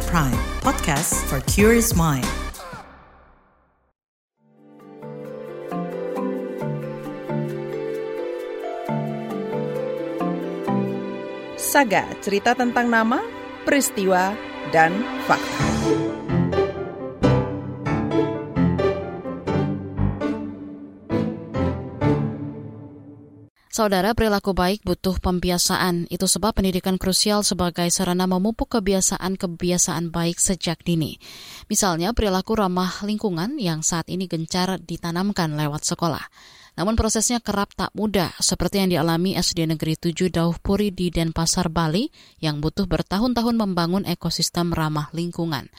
at Prime, podcast for curious mind. Saga, cerita tentang nama, peristiwa, dan fakta. Saudara, perilaku baik butuh pembiasaan. Itu sebab pendidikan krusial sebagai sarana memupuk kebiasaan-kebiasaan baik sejak dini. Misalnya, perilaku ramah lingkungan yang saat ini gencar ditanamkan lewat sekolah. Namun prosesnya kerap tak mudah, seperti yang dialami SD Negeri 7 Dauh Puri di Denpasar, Bali, yang butuh bertahun-tahun membangun ekosistem ramah lingkungan.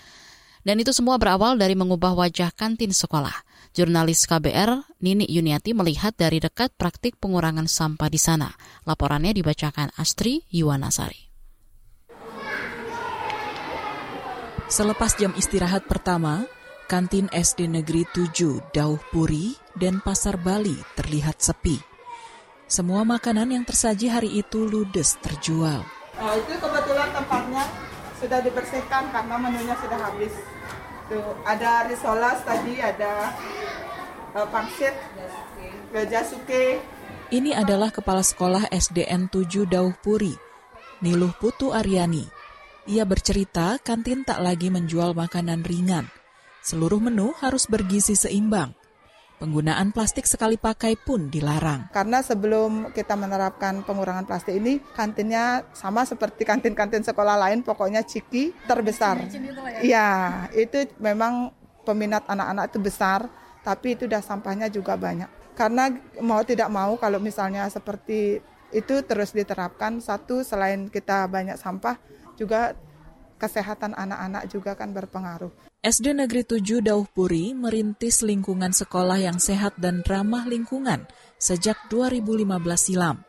Dan itu semua berawal dari mengubah wajah kantin sekolah. Jurnalis KBR Nini Yuniati melihat dari dekat praktik pengurangan sampah di sana. Laporannya dibacakan Astri Yuwanasari. Selepas jam istirahat pertama, kantin SD Negeri 7 Dauh Puri dan Pasar Bali terlihat sepi. Semua makanan yang tersaji hari itu ludes terjual. Oh, itu kebetulan tempatnya sudah dibersihkan karena menunya sudah habis. Tuh, ada risoles tadi, ada uh, pangsit, gajasuke. Ini adalah Kepala Sekolah SDN 7 Dauh Puri, Niluh Putu Aryani. Ia bercerita kantin tak lagi menjual makanan ringan. Seluruh menu harus bergizi seimbang. Penggunaan plastik sekali pakai pun dilarang. Karena sebelum kita menerapkan pengurangan plastik ini, kantinnya sama seperti kantin-kantin sekolah lain, pokoknya ciki terbesar. Iya, itu memang peminat anak-anak itu besar, tapi itu udah sampahnya juga banyak. Karena mau tidak mau kalau misalnya seperti itu terus diterapkan, satu selain kita banyak sampah, juga kesehatan anak-anak juga kan berpengaruh. SD Negeri 7 Dauh Puri merintis lingkungan sekolah yang sehat dan ramah lingkungan sejak 2015 silam.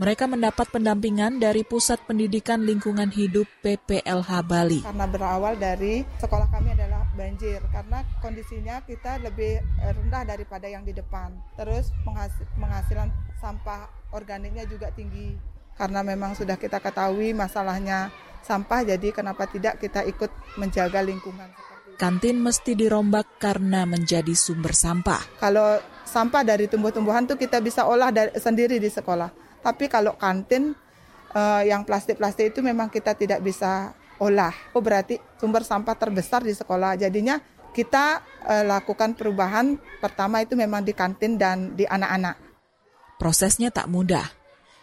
Mereka mendapat pendampingan dari Pusat Pendidikan Lingkungan Hidup PPLH Bali. Karena berawal dari sekolah kami adalah banjir, karena kondisinya kita lebih rendah daripada yang di depan. Terus penghasilan sampah organiknya juga tinggi. Karena memang sudah kita ketahui masalahnya sampah, jadi kenapa tidak kita ikut menjaga lingkungan. Kantin mesti dirombak karena menjadi sumber sampah. Kalau sampah dari tumbuh-tumbuhan tuh kita bisa olah dari, sendiri di sekolah. Tapi kalau kantin uh, yang plastik-plastik itu memang kita tidak bisa olah. Oh berarti sumber sampah terbesar di sekolah. Jadinya kita uh, lakukan perubahan pertama itu memang di kantin dan di anak-anak. Prosesnya tak mudah.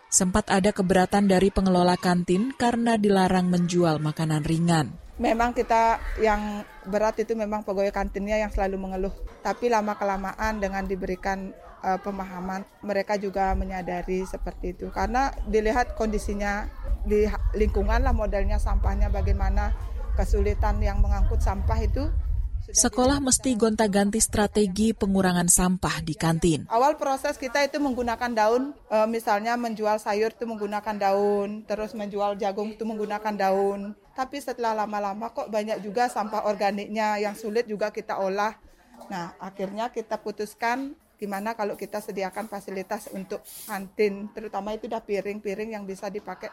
Sempat ada keberatan dari pengelola kantin karena dilarang menjual makanan ringan memang kita yang berat itu memang pegawai kantinnya yang selalu mengeluh. Tapi lama kelamaan dengan diberikan uh, pemahaman, mereka juga menyadari seperti itu. Karena dilihat kondisinya di lingkungan lah modelnya sampahnya bagaimana kesulitan yang mengangkut sampah itu Sekolah mesti gonta-ganti strategi pengurangan sampah di kantin. Awal proses kita itu menggunakan daun, e, misalnya menjual sayur itu menggunakan daun, terus menjual jagung itu menggunakan daun. Tapi setelah lama-lama kok banyak juga sampah organiknya yang sulit juga kita olah. Nah, akhirnya kita putuskan gimana kalau kita sediakan fasilitas untuk kantin, terutama itu udah piring-piring yang bisa dipakai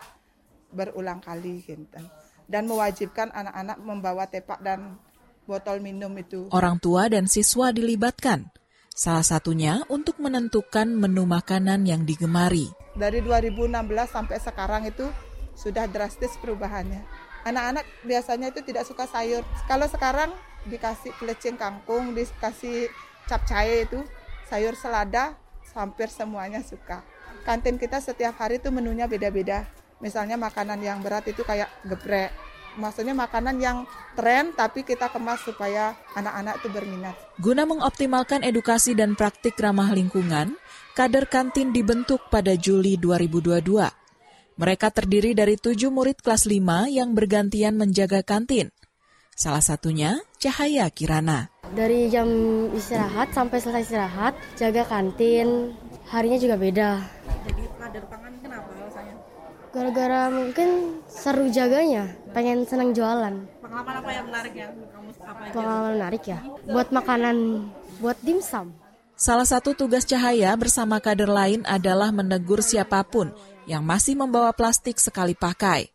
berulang kali gitu. Dan mewajibkan anak-anak membawa tepak dan botol minum itu. Orang tua dan siswa dilibatkan. Salah satunya untuk menentukan menu makanan yang digemari. Dari 2016 sampai sekarang itu sudah drastis perubahannya. Anak-anak biasanya itu tidak suka sayur. Kalau sekarang dikasih pelecing kangkung, dikasih capcay itu, sayur selada, hampir semuanya suka. Kantin kita setiap hari itu menunya beda-beda. Misalnya makanan yang berat itu kayak geprek, maksudnya makanan yang tren tapi kita kemas supaya anak-anak itu berminat. Guna mengoptimalkan edukasi dan praktik ramah lingkungan, kader kantin dibentuk pada Juli 2022. Mereka terdiri dari tujuh murid kelas 5 yang bergantian menjaga kantin. Salah satunya Cahaya Kirana. Dari jam istirahat sampai selesai istirahat, jaga kantin, harinya juga beda. Jadi kader pangan? Gara-gara mungkin seru jaganya pengen senang jualan. Pengalaman apa yang menarik ya? Kamu apa aja? Pengalaman menarik ya. Buat makanan, buat dimsum. Salah satu tugas Cahaya bersama kader lain adalah menegur siapa pun yang masih membawa plastik sekali pakai.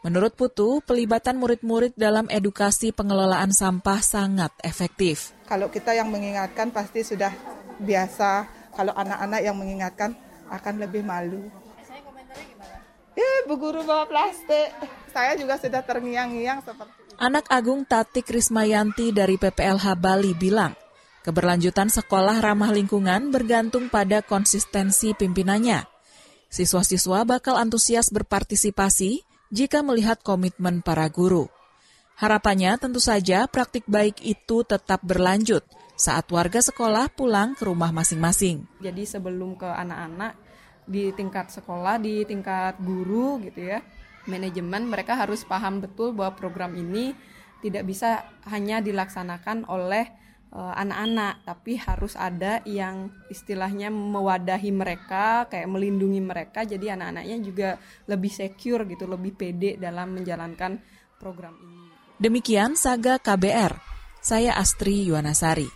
Menurut Putu, pelibatan murid-murid dalam edukasi pengelolaan sampah sangat efektif. Kalau kita yang mengingatkan pasti sudah biasa. Kalau anak-anak yang mengingatkan akan lebih malu. Bu Guru bawa plastik. Saya juga sudah terngiang-ngiang seperti itu. Anak Agung Tati Krismayanti dari PPLH Bali bilang, keberlanjutan sekolah ramah lingkungan bergantung pada konsistensi pimpinannya. Siswa-siswa bakal antusias berpartisipasi jika melihat komitmen para guru. Harapannya tentu saja praktik baik itu tetap berlanjut saat warga sekolah pulang ke rumah masing-masing. Jadi sebelum ke anak-anak di tingkat sekolah, di tingkat guru gitu ya, manajemen mereka harus paham betul bahwa program ini tidak bisa hanya dilaksanakan oleh Eh, anak-anak, tapi harus ada yang istilahnya mewadahi mereka, kayak melindungi mereka, jadi anak-anaknya juga lebih secure gitu, lebih pede dalam menjalankan program ini. Demikian Saga KBR, saya Astri Yuwanasari.